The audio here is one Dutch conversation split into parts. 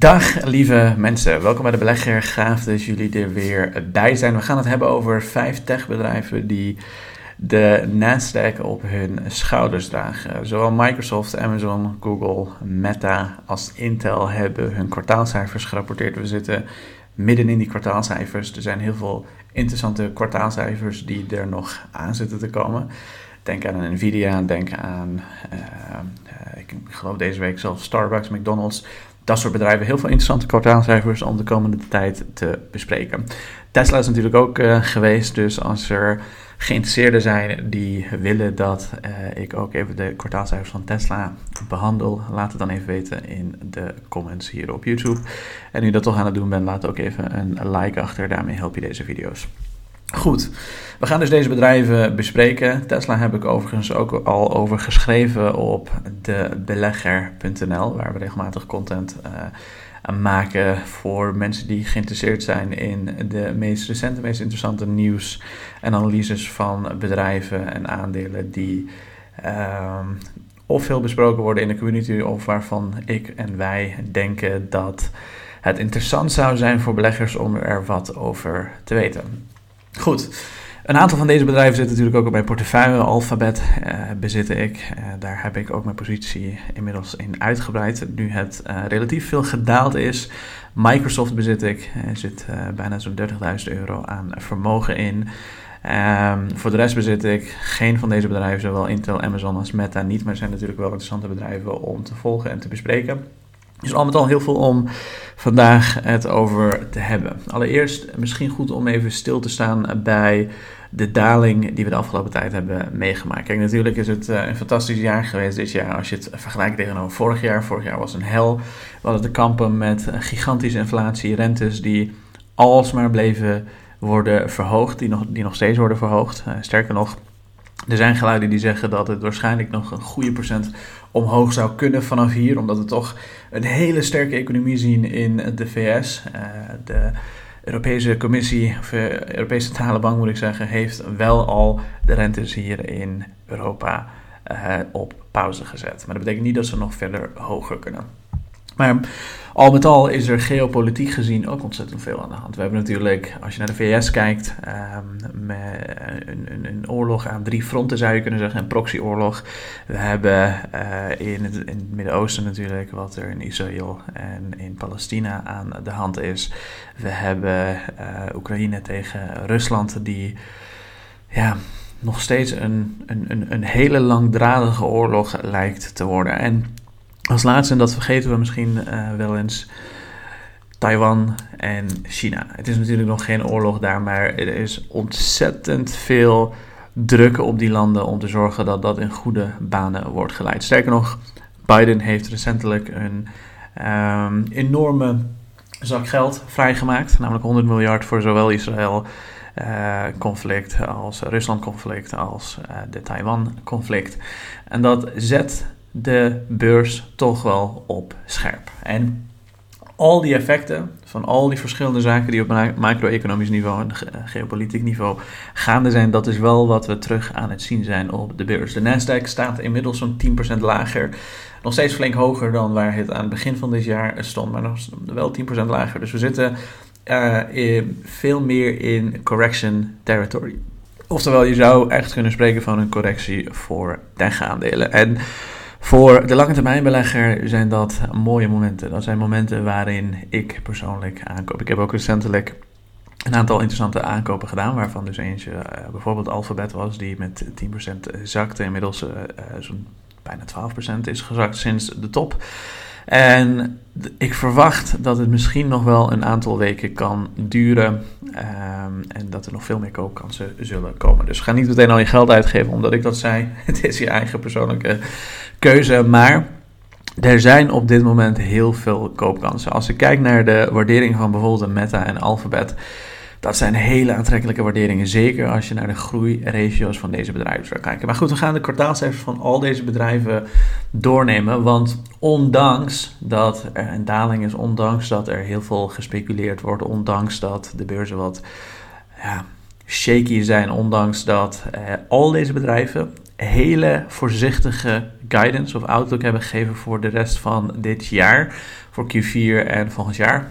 Dag lieve mensen, welkom bij de Belegger. Gaaf dat jullie er weer bij zijn. We gaan het hebben over vijf techbedrijven die de Nasdaq op hun schouders dragen. Zowel Microsoft, Amazon, Google, Meta als Intel hebben hun kwartaalcijfers gerapporteerd. We zitten midden in die kwartaalcijfers. Er zijn heel veel interessante kwartaalcijfers die er nog aan zitten te komen. Denk aan Nvidia, denk aan, uh, uh, ik geloof deze week zelfs Starbucks, McDonald's dat soort bedrijven heel veel interessante kwartaalcijfers om de komende tijd te bespreken. Tesla is natuurlijk ook uh, geweest, dus als er geïnteresseerden zijn die willen dat uh, ik ook even de kwartaalcijfers van Tesla behandel, laat het dan even weten in de comments hier op YouTube. En nu dat toch aan het doen bent, laat ook even een like achter, daarmee help je deze video's. Goed, we gaan dus deze bedrijven bespreken. Tesla heb ik overigens ook al over geschreven op debelegger.nl, waar we regelmatig content uh, maken voor mensen die geïnteresseerd zijn in de meest recente, meest interessante nieuws en analyses van bedrijven en aandelen die uh, of veel besproken worden in de community of waarvan ik en wij denken dat het interessant zou zijn voor beleggers om er wat over te weten. Goed. Een aantal van deze bedrijven zitten natuurlijk ook op mijn portefeuille. Alphabet uh, bezit ik. Uh, daar heb ik ook mijn positie inmiddels in uitgebreid. Nu het uh, relatief veel gedaald is. Microsoft bezit ik. Er zit bijna zo'n 30.000 euro aan vermogen in. Um, voor de rest bezit ik geen van deze bedrijven, zowel Intel, Amazon als Meta niet. Maar zijn natuurlijk wel interessante bedrijven om te volgen en te bespreken. Dus al met al heel veel om vandaag het over te hebben. Allereerst misschien goed om even stil te staan bij de daling die we de afgelopen tijd hebben meegemaakt. Kijk, natuurlijk is het eh, een fantastisch jaar geweest dit jaar als je het vergelijkt tegenover vorig jaar. Vorig jaar was een hel. We hadden te kampen met gigantische inflatie, rentes die alsmaar bleven worden verhoogd, die nog, die nog steeds worden verhoogd. Uh, sterker nog, er zijn geluiden die zeggen dat het waarschijnlijk nog een goede procent omhoog zou kunnen vanaf hier, omdat we toch een hele sterke economie zien in de VS. Eh, de Europese Commissie, of uh, Europese Centrale Bank moet ik zeggen, heeft wel al de rentes hier in Europa uh, op pauze gezet. Maar dat betekent niet dat ze nog verder hoger kunnen. Maar al met al is er geopolitiek gezien ook ontzettend veel aan de hand. We hebben natuurlijk, als je naar de VS kijkt, um, een, een, een, oorlog aan drie fronten zou je kunnen zeggen, een proxyoorlog. We hebben uh, in het, in het Midden-Oosten natuurlijk wat er in Israël en in Palestina aan de hand is. We hebben uh, Oekraïne tegen Rusland die ja, nog steeds een, een, een, hele langdradige oorlog lijkt te worden. En als laatste, en dat vergeten we misschien uh, wel eens, Taiwan en China. Het is natuurlijk nog geen oorlog daar, maar er is ontzettend veel druk op die landen om te zorgen dat dat in goede banen wordt geleid. Sterker nog, Biden heeft recentelijk een um, enorme zak geld vrijgemaakt, namelijk 100 miljard voor zowel Israël. Uh, conflict als Rusland conflict als uh, de Taiwan conflict. En dat zet de beurs toch wel op scherp. En al die effecten van al die verschillende zaken die op macro-economisch niveau en geopolitiek niveau gaande zijn, dat is wel wat we terug aan het zien zijn op de beurs. De Nasdaq staat inmiddels zo'n 10% lager. Nog steeds flink hoger dan waar het aan het begin van dit jaar stond, maar nog wel 10% lager. Dus we zitten in, veel meer in correction territory. Oftewel, je zou echt kunnen spreken van een correctie voor tech-aandelen. En voor de lange termijn belegger zijn dat mooie momenten. Dat zijn momenten waarin ik persoonlijk aankoop. Ik heb ook recentelijk een aantal interessante aankopen gedaan, waarvan dus eentje uh, bijvoorbeeld Alphabet was, die met 10% zakte. Inmiddels uh, zo'n bijna 12% is gezakt sinds de top. En ik verwacht dat het misschien nog wel een aantal weken kan duren. Um, en dat er nog veel meer koopkansen zullen komen. Dus ga niet meteen al je geld uitgeven omdat ik dat zei. Het is je eigen persoonlijke keuze. Maar er zijn op dit moment heel veel koopkansen. Als ik kijk naar de waardering van bijvoorbeeld Meta en Alphabet. Dat zijn hele aantrekkelijke waarderingen, zeker als je naar de groeiratio's van deze bedrijven zou kijken. Maar goed, we gaan de kwartaalcijfers van al deze bedrijven doornemen. Want ondanks dat er een daling is, ondanks dat er heel veel gespeculeerd wordt, ondanks dat de beurzen wat ja, shaky zijn, ondanks dat eh, al deze bedrijven hele voorzichtige guidance of outlook hebben gegeven voor de rest van dit jaar, voor Q4 en volgend jaar,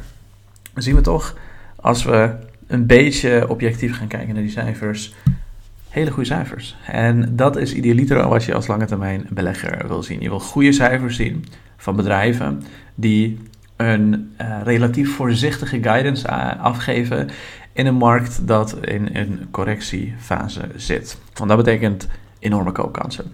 zien we toch, als we een beetje objectief gaan kijken naar die cijfers, hele goede cijfers. En dat is idealiter wat je als lange termijn belegger wil zien. Je wil goede cijfers zien van bedrijven die een uh, relatief voorzichtige guidance afgeven in een markt dat in een correctiefase zit. Want dat betekent enorme koopkansen.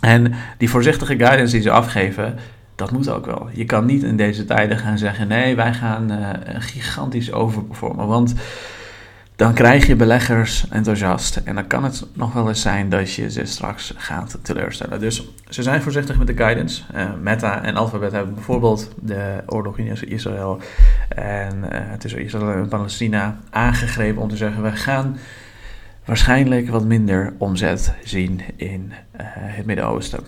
En die voorzichtige guidance die ze afgeven, dat moet ook wel. Je kan niet in deze tijden gaan zeggen: nee, wij gaan uh, gigantisch overperformen. Want dan krijg je beleggers enthousiast. En dan kan het nog wel eens zijn dat je ze straks gaat teleurstellen. Dus ze zijn voorzichtig met de guidance. Uh, Meta en Alphabet hebben bijvoorbeeld de oorlog in Israël en uh, tussen Israël en Palestina aangegrepen om te zeggen: we gaan waarschijnlijk wat minder omzet zien in uh, het Midden-Oosten.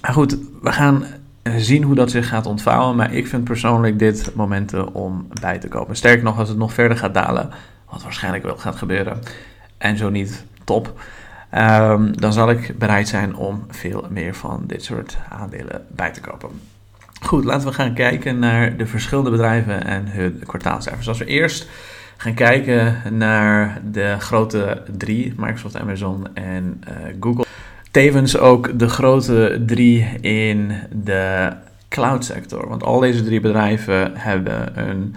Maar goed, we gaan zien hoe dat zich gaat ontvouwen. Maar ik vind persoonlijk dit momenten om bij te kopen. Sterker nog, als het nog verder gaat dalen, wat waarschijnlijk wel gaat gebeuren, en zo niet, top. Um, dan zal ik bereid zijn om veel meer van dit soort aandelen bij te kopen. Goed, laten we gaan kijken naar de verschillende bedrijven en hun kwartaalcijfers. Als we eerst gaan kijken naar de grote drie, Microsoft, Amazon en uh, Google. Tevens ook de grote drie in de cloud sector. Want al deze drie bedrijven hebben een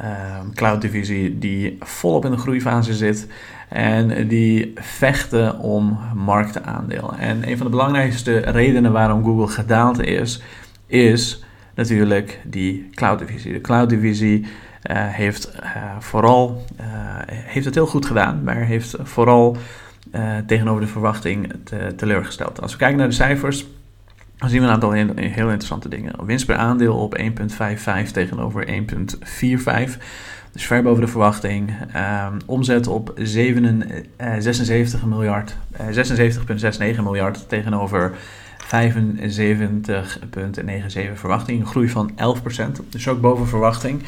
uh, cloud divisie die volop in de groeifase zit. En die vechten om marktaandeel. En een van de belangrijkste redenen waarom Google gedaald is, is natuurlijk die cloud divisie. De cloud divisie heeft uh, vooral uh, heeft het heel goed gedaan, maar heeft vooral tegenover de verwachting te, teleurgesteld. Als we kijken naar de cijfers, dan zien we een aantal heel, interessante dingen. Winst per aandeel op 1,55 tegenover 1,45. Dus ver boven de verwachting. Um, omzet op 7, 76 miljard, 76,69 miljard tegenover 75,97 verwachting. Een groei van 11%. Dus ook boven verwachting.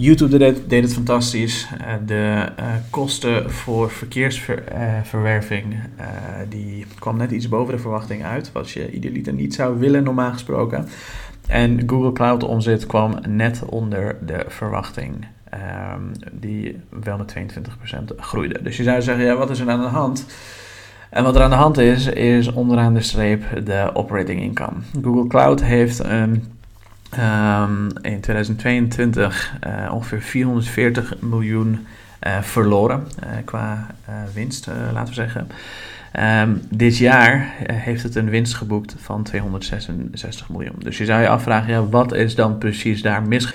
YouTube deed, deed het fantastisch. Uh, de uh, kosten voor verkeersverwerving uh, die kwam net iets boven de verwachting uit. Wat je idealiter niet zou willen normaal gesproken. En Google Cloud omzet kwam net onder de verwachting. Um, die wel met 22% groeide. Dus je zou zeggen, ja, wat is er aan de hand? En wat er aan de hand is, is onderaan de streep de operating income. Google Cloud heeft een um, in 2022 uh, ongeveer 440 miljoen uh, verloren uh, qua winst, laten we zeggen. Um, dit jaar heeft het een winst geboekt van 266 miljoen. Dus je zou je afvragen, ja, wat is dan precies daar mis?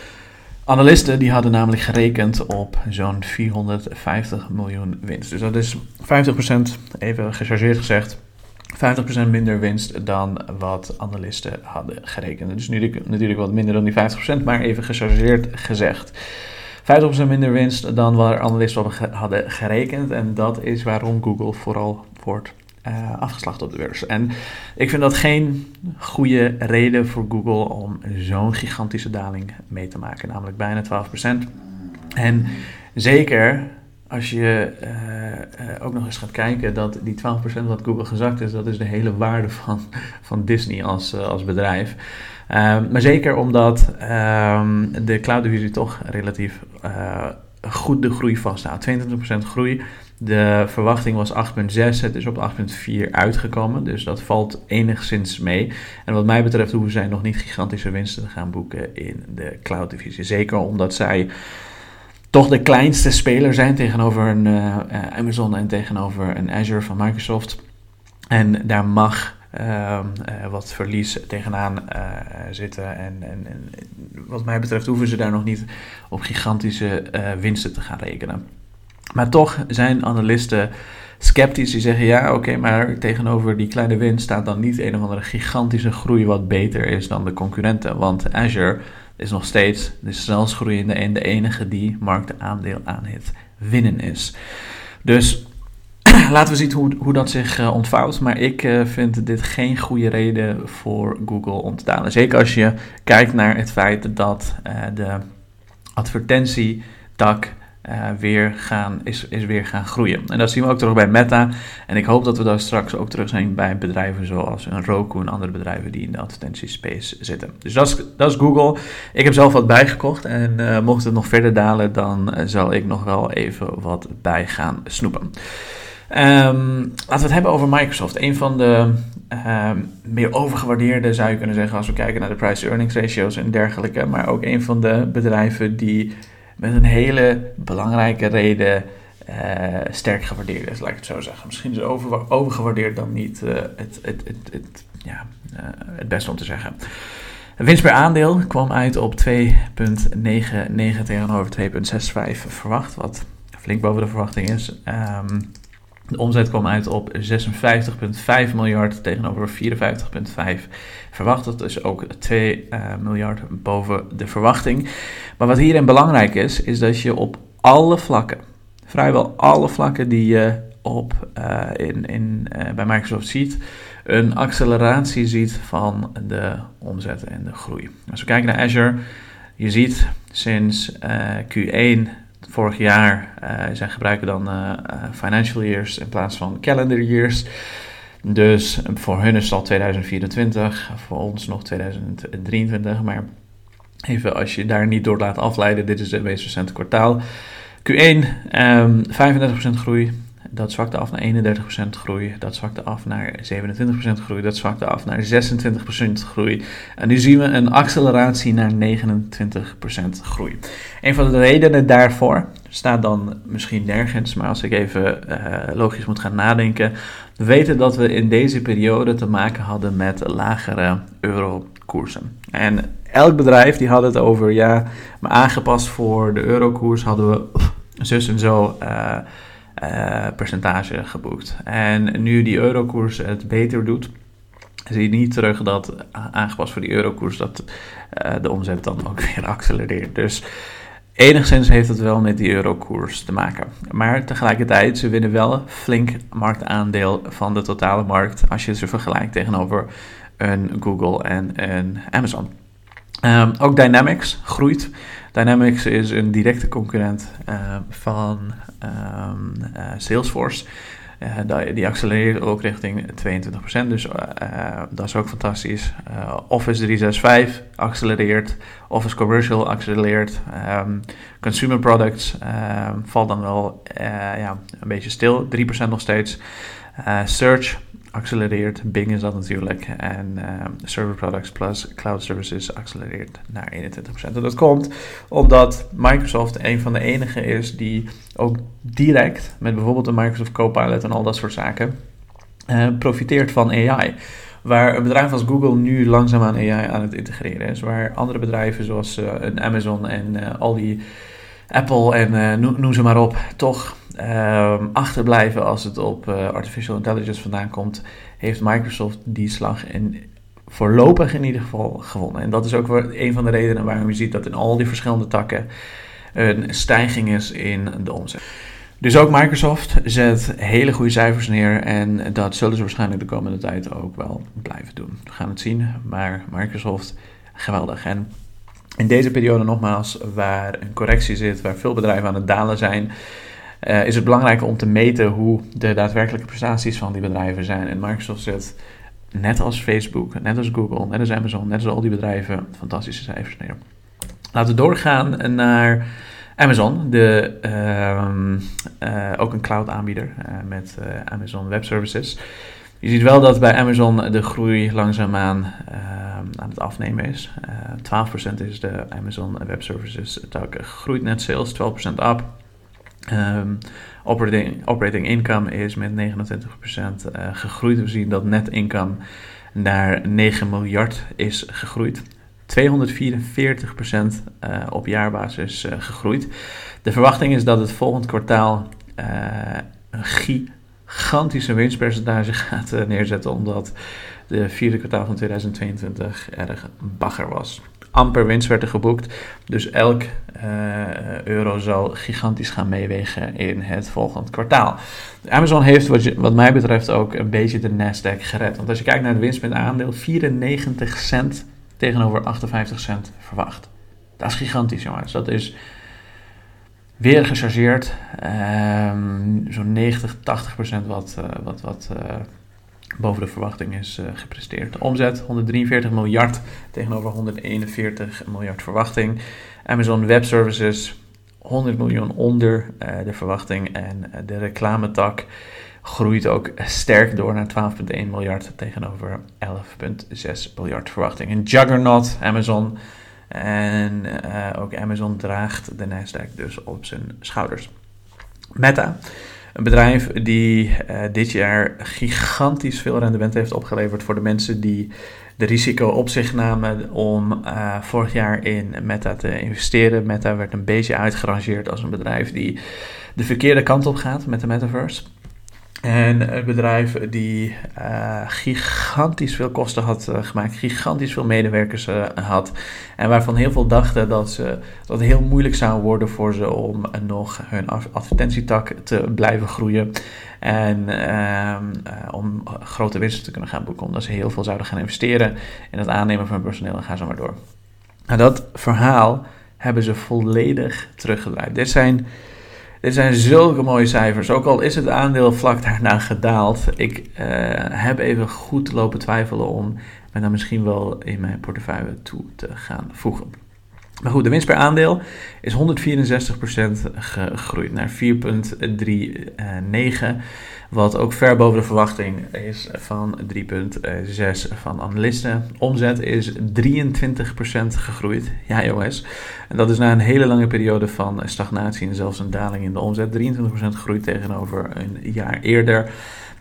Analisten die hadden namelijk gerekend op zo'n 450 miljoen winst. Dus dat is 50%, even gechargeerd gezegd, 50% minder winst dan wat analisten hadden gerekend. Dus nu natuurlijk wat minder dan die 50%, maar even gechargeerd gezegd. 50% minder winst dan waar analisten hadden gerekend. En dat is waarom Google vooral wordt uh, afgeslacht op de beurs. En ik vind dat geen goede reden voor Google om zo'n gigantische daling mee te maken, namelijk bijna 12%. En zeker als je uh, uh, ook nog eens gaat kijken dat die 12% wat Google gezakt is, dat is de hele waarde van, van Disney als, uh, als bedrijf. Um, maar zeker omdat um, de cloud divisie toch relatief goed de groei vasthoudt. 22% groei. De verwachting was 8,6, het is op 8,4 uitgekomen, dus dat valt enigszins mee. En wat mij betreft hoeven zij nog niet gigantische winsten te gaan boeken in de cloud divisie. Zeker omdat zij toch de kleinste speler zijn tegenover een uh, Amazon en tegenover een Azure van Microsoft. En daar mag uh, uh, wat verlies tegenaan zitten. En, en, en, wat mij betreft hoeven ze daar nog niet op gigantische winsten te gaan rekenen. Maar toch zijn analisten sceptisch die zeggen: ja, oké, maar tegenover die kleine winst staat dan niet een of andere gigantische groei wat beter is dan de concurrenten. Want Azure is nog steeds de snelst groeiende en de enige die marktaandeel aan het winnen is. Dus laten we zien hoe, hoe dat zich uh, ontvouwt. Maar ik uh, vind dit geen goede reden voor Google om te dalen. Zeker als je kijkt naar het feit dat uh, de advertentietak uh, weer gaan, is, is weer gaan groeien. En dat zien we ook terug bij Meta. En ik hoop dat we daar straks ook terug zijn bij bedrijven zoals een Roku en andere bedrijven die in de advertentiespace zitten. Dus dat is, dat is Google. Ik heb zelf wat bijgekocht en uh, mocht het nog verder dalen, dan zal ik nog wel even wat bij gaan snoepen. Um, laten we het hebben over Microsoft. Een van de um, meer overgewaardeerde, zou je kunnen zeggen, als we kijken naar de price-earnings ratios en dergelijke. Maar ook een van de bedrijven die met een hele belangrijke reden uh, sterk gewaardeerd is, laat ik het zo zeggen. Misschien is over, overgewaardeerd dan niet uh, het, het, het, het, ja, uh, het beste om te zeggen. Winst per aandeel kwam uit op 2,99 tegenover 2,65 verwacht, wat flink boven de verwachting is. Um, de omzet kwam uit op 56,5 miljard tegenover 54,5 verwacht. Dat is ook 2 uh, miljard boven de verwachting. Maar wat hierin belangrijk is, is dat je op alle vlakken, vrijwel alle vlakken die je op, uh, in, in, uh, bij Microsoft ziet, een acceleratie ziet van de omzet en de groei. Als we kijken naar Azure, je ziet sinds Q1 vorig jaar. Uh, zij gebruiken dan uh, financial years in plaats van calendar years. Dus voor hun is het al 2024, voor ons nog 2023. Maar even als je daar niet door laat afleiden, dit is het meest recente kwartaal. Q1, um, 35% groei, dat zwakte af naar 31% groei. Dat zwakte af naar 27% groei. Dat zwakte af naar 26% groei. En nu zien we een acceleratie naar 29% groei. Een van de redenen daarvoor staat dan misschien nergens, maar als ik even uh, logisch moet gaan nadenken. We weten dat we in deze periode te maken hadden met lagere eurokoersen. En elk bedrijf die had het over, ja, maar aangepast voor de eurokoers hadden we zus en zo. Uh, uh, percentage geboekt. En nu die eurokoers het beter doet, zie je niet terug dat aangepast voor die eurokoers dat uh, de omzet dan ook weer accelereert. Dus enigszins heeft het wel met die eurokoers te maken. Maar tegelijkertijd, ze winnen wel flink marktaandeel van de totale markt als je ze vergelijkt tegenover een Google en een Amazon. Um, ook Dynamics groeit. Dynamics is een directe concurrent uh, van um, uh, Salesforce. Uh, die accelereert ook richting 22%, dus dat is ook fantastisch. Office 365 accelereert, Office Commercial accelereert, um, Consumer Products valt dan wel ja, een beetje stil, 3% nog steeds. Search accelereert. Bing is dat natuurlijk. En uh, Server Products plus Cloud Services accelereert naar 21%. En dat komt omdat Microsoft een van de enige is die ook direct met bijvoorbeeld de Microsoft Copilot en al dat soort zaken uh, profiteert van AI. Waar een bedrijf als Google nu langzaamaan AI aan het integreren is. Waar andere bedrijven zoals uh, Amazon en al die Apple en noem ze maar op, toch um, achterblijven als het op uh, artificial intelligence vandaan komt, heeft Microsoft die slag in, voorlopig in ieder geval gewonnen. En dat is ook een van de redenen waarom je ziet dat in al die verschillende takken een stijging is in de omzet. Dus ook Microsoft zet hele goede cijfers neer en dat zullen ze waarschijnlijk de komende tijd ook wel blijven doen. We gaan het zien, maar Microsoft geweldig. En in deze periode nogmaals, waar een correctie zit, waar veel bedrijven aan het dalen zijn, uh, is het belangrijk om te meten hoe de daadwerkelijke prestaties van die bedrijven zijn. En Microsoft zet, net als Facebook, net als Google, net als Amazon, net als al die bedrijven, fantastische cijfers neer. Laten we doorgaan naar Amazon, de, uh, uh, ook een cloud aanbieder uh, met Amazon Web Services. Je ziet wel dat bij Amazon de groei langzaamaan ehm, aan het afnemen is. 12% is de Amazon Web Services gegroeid net sales, 12% up. Um, operating, operating income is met 29% uh, eh, gegroeid. We zien dat net income naar 9 miljard is gegroeid. 244% uh, eh, op jaarbasis uh, gegroeid. De verwachting is dat het volgend kwartaal een gigantische winstpercentage gaat neerzetten, omdat de vierde kwartaal van 2022 erg bagger was amper winst werd er geboekt. Dus elk uh, euro zal gigantisch gaan meewegen in het volgende kwartaal. Amazon heeft wat, wat, mij betreft ook een beetje de Nasdaq gered. Want als je kijkt naar de winst met aandeel, 94 cent tegenover 58 cent verwacht. Dat is gigantisch jongens. Dat is weer gechargeerd. Um, Zo'n 90, 80 procent wat, uh, wat, wat uh, boven de verwachting is uh, gepresteerd. Omzet 143 miljard tegenover 141 miljard verwachting. Amazon Web Services 100 miljoen onder de verwachting. En de reclametak groeit ook sterk door naar 12,1 miljard tegenover 11,6 miljard verwachting. Een juggernaut, Amazon. En uh, ook Amazon draagt de Nasdaq dus op zijn schouders. Meta, een bedrijf die uh, dit jaar gigantisch veel rendement heeft opgeleverd voor de mensen die de risico op zich namen om uh, vorig jaar in Meta te investeren. Meta werd een beetje uitgerangeerd als een bedrijf die de verkeerde kant op gaat met de metaverse. En een bedrijf die uh, gigantisch veel kosten had uh, gemaakt, gigantisch veel medewerkers uh, had. En waarvan heel veel dachten dat, ze, dat het heel moeilijk zou worden voor ze om nog hun advertentietak te blijven groeien. En ehm, om grote winsten te kunnen gaan boeken. Omdat ze heel veel zouden gaan investeren in het aannemen van personeel en gaan zo maar door. Nou, dat verhaal hebben ze volledig teruggedraaid. Dit zijn dit zijn zulke mooie cijfers. Ook al is het aandeel vlak daarna gedaald. Ik uh, heb even goed lopen twijfelen om me dan misschien wel in mijn portefeuille toe te gaan voegen. Maar goed, de winst per aandeel is 164% gegroeid naar 4,39. Wat ook ver boven de verwachting is van 3,6 van analisten. Omzet is 23% gegroeid. Ja jongens, en dat is na een hele lange periode van stagnatie en zelfs een daling in de omzet. 23% gegroeid tegenover een jaar eerder.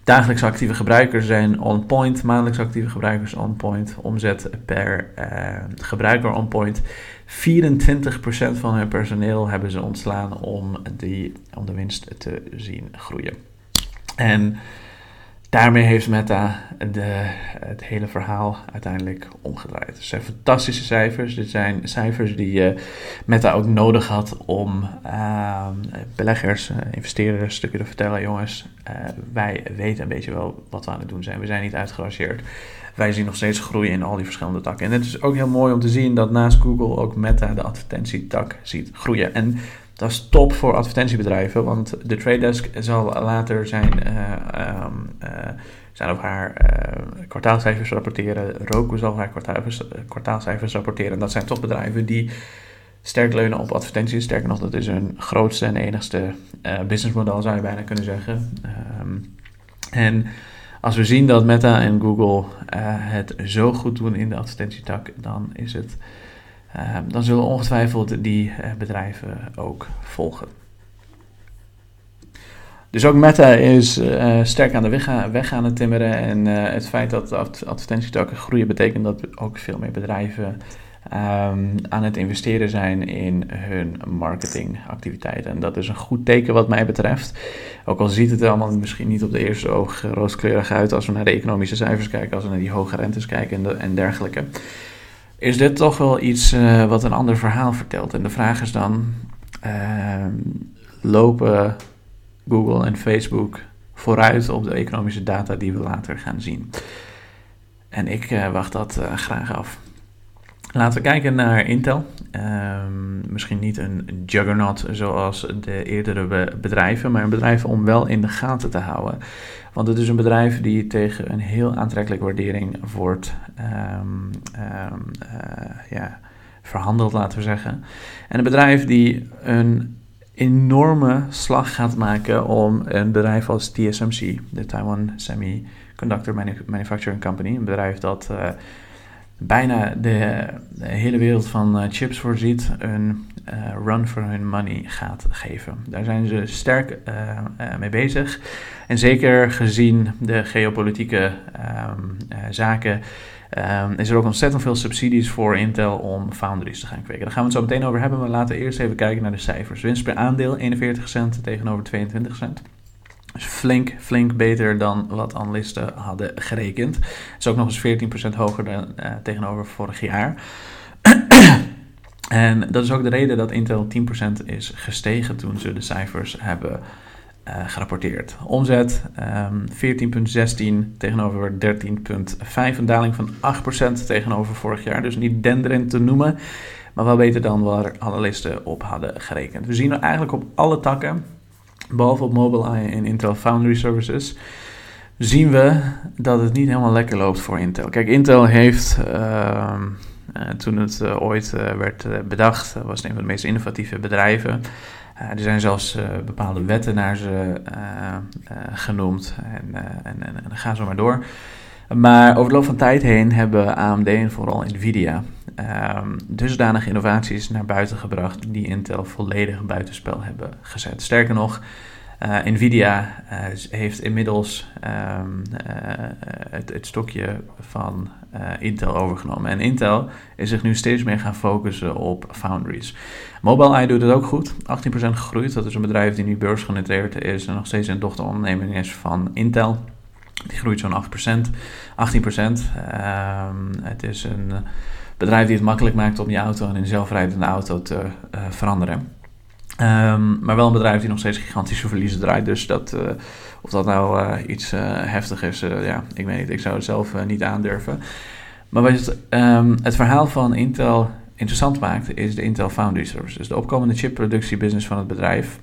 Dagelijks actieve gebruikers zijn on point, maandelijks actieve gebruikers on point, omzet per uh, gebruiker on point. 24% van hun personeel hebben ze ontslaan om, die, om de winst te zien groeien. En daarmee heeft Meta de, het hele verhaal uiteindelijk omgedraaid. Het zijn fantastische cijfers. Dit zijn cijfers die uh, Meta ook nodig had om uh, beleggers, uh, investeerders te kunnen vertellen: jongens, eh, wij weten een beetje wel wat we aan het doen zijn. We zijn niet uitgerangeerd. Wij zien nog steeds groei in al die verschillende takken. En het is ook heel mooi om te zien dat naast Google ook Meta de advertentietak ziet groeien. En dat is top voor advertentiebedrijven, want de Trade Desk zal later zijn, uh, zijn of haar uh, kwartaalcijfers rapporteren. Roku zal haar kwartaalcijfers, rapporteren. En dat zijn toch bedrijven die sterk leunen op advertenties. Sterker nog, dat is hun grootste en enigste businessmodel, zou je bijna kunnen zeggen. Um, en als we zien dat Meta en Google het zo goed doen in de advertentietak, dan is het dan zullen ongetwijfeld die uh, bedrijven ook volgen. Dus ook Meta is uh, sterk aan de weg, weg aan het timmeren. En het feit dat advertentietakken groeien betekent dat ook veel meer bedrijven um, aan het investeren zijn in hun marketingactiviteiten. En dat is een goed teken wat mij betreft. Ook al ziet het er allemaal misschien niet op de eerste oog rooskleurig uit als we naar de economische cijfers kijken, als we naar die hoge rentes kijken en, en dergelijke is dit toch wel iets uh, wat een ander verhaal vertelt. En de vraag is dan: uh, lopen Google en Facebook vooruit op de economische data die we later gaan zien? En ik uh, wacht dat graag af. Laten we kijken naar Intel. Um, misschien niet een juggernaut zoals de eerdere bedrijven, maar een bedrijf om wel in de gaten te houden. Want het is een bedrijf die tegen een heel aantrekkelijke waardering wordt um, uh, ja, verhandeld, laten we zeggen. En een bedrijf die een enorme slag gaat maken om een bedrijf als TSMC, de Taiwan Semiconductor Manufacturing Company, een bedrijf dat uh, bijna de, hele wereld van uh, chips voorziet, een uh, run for hun money gaat geven. Daar zijn ze sterk uh, mee bezig. En zeker gezien de geopolitieke um, zaken. Um, is er ook ontzettend veel subsidies voor Intel om foundries te gaan kweken. Daar gaan we het zo meteen over hebben, maar laten we eerst even kijken naar de cijfers. Winst per aandeel 41 cent tegenover 22 cent. Dus flink, flink beter dan wat analisten hadden gerekend. Het is ook nog eens 14% hoger dan, uh, tegenover vorig jaar. en dat is ook de reden dat Intel 10% is gestegen toen ze de cijfers hebben uh, gerapporteerd. Omzet um, ehm, 14,16 tegenover 13,5. Een daling van 8% tegenover vorig jaar. Dus niet denderend te noemen. maar wel beter dan waar analisten op hadden gerekend. We zien eigenlijk op alle takken, behalve op Mobileye en Intel Foundry Services, zien we dat het niet helemaal lekker loopt voor Intel. Kijk, Intel heeft uh, toen het uh, ooit uh, werd bedacht, was het een van de meest innovatieve bedrijven. er zijn zelfs bepaalde wetten naar ze genoemd en, en, en, en gaan zo maar door. Maar over de loop van tijd heen hebben AMD en vooral Nvidia um, dusdanige innovaties naar buiten gebracht die Intel volledig buitenspel hebben gezet. Sterker nog, uh, Nvidia uh, heeft inmiddels um, uh, het, het, stokje van Intel overgenomen. En Intel is zich nu steeds meer gaan focussen op foundries. Mobileye doet het ook goed, 18% gegroeid. Dat is een bedrijf die nu beursgenoteerd is en nog steeds een dochteronderneming is van Intel. Die groeit zo'n 8%, 18%. Um, het is een bedrijf die het makkelijk maakt om je auto en een zelfrijdende auto te veranderen. Um, maar wel een bedrijf die nog steeds gigantische verliezen draait. Dus dat, uh, of dat nou iets heftig is, ja, ik weet niet. Ik zou het zelf niet aandurven. Maar wat het, um, het verhaal van Intel interessant maakt, is de Intel Foundry Services. De opkomende chipproductiebusiness van het bedrijf.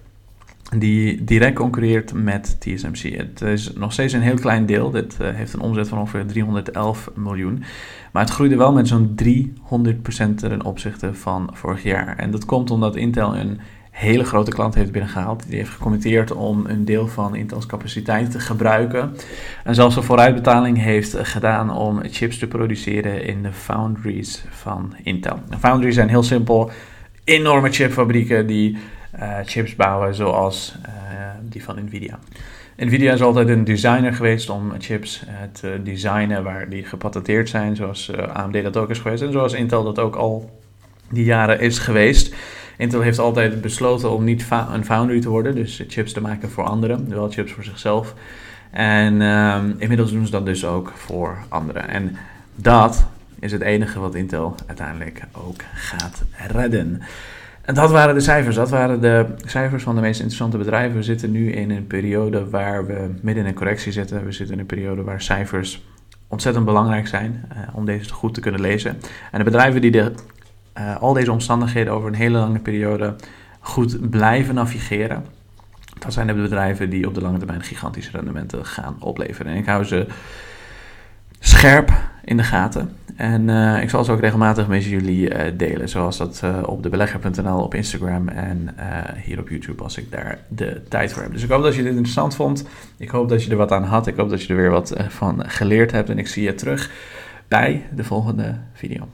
Die direct concurreert met TSMC. Het is nog steeds een heel klein deel. Dit heeft een omzet van ongeveer 311 miljoen. Maar het groeide wel met zo'n 300% ten opzichte van vorig jaar. En dat komt omdat Intel een hele grote klant heeft binnengehaald. Die heeft gecommitteerd om een deel van Intel's capaciteit te gebruiken. En zelfs een vooruitbetaling heeft gedaan om chips te produceren in de foundries van Intel. Foundries zijn heel simpel enorme chipfabrieken die chips bouwen zoals uh, die van Nvidia. Nvidia is altijd een designer geweest om chips uh, te designen waar die gepatenteerd zijn, zoals AMD dat ook is geweest en zoals Intel dat ook al die jaren is geweest. Intel heeft altijd besloten om niet een foundry te worden, dus chips te maken voor anderen, wel chips voor zichzelf. En um, inmiddels doen ze dat dus ook voor anderen. En dat is het enige wat Intel uiteindelijk ook gaat redden. Dat waren de cijfers. Dat waren de cijfers van de meest interessante bedrijven. We zitten nu in een periode waar we midden in een correctie zitten. We zitten in een periode waar cijfers ontzettend belangrijk zijn uh, om deze goed te kunnen lezen. En de bedrijven die de uh, al deze omstandigheden over een hele lange periode goed blijven navigeren. Dat zijn de bedrijven die op de lange termijn gigantische rendementen gaan opleveren. En ik hou ze scherp in de gaten. En uh, ik zal ze ook regelmatig met jullie uh, delen. Zoals dat uh, op debelegger.nl, op Instagram en hier op YouTube als ik daar de tijd voor heb. Dus ik hoop dat je dit interessant vond. Ik hoop dat je er wat aan had. Ik hoop dat je er weer wat van geleerd hebt. En ik zie je terug bij de volgende video.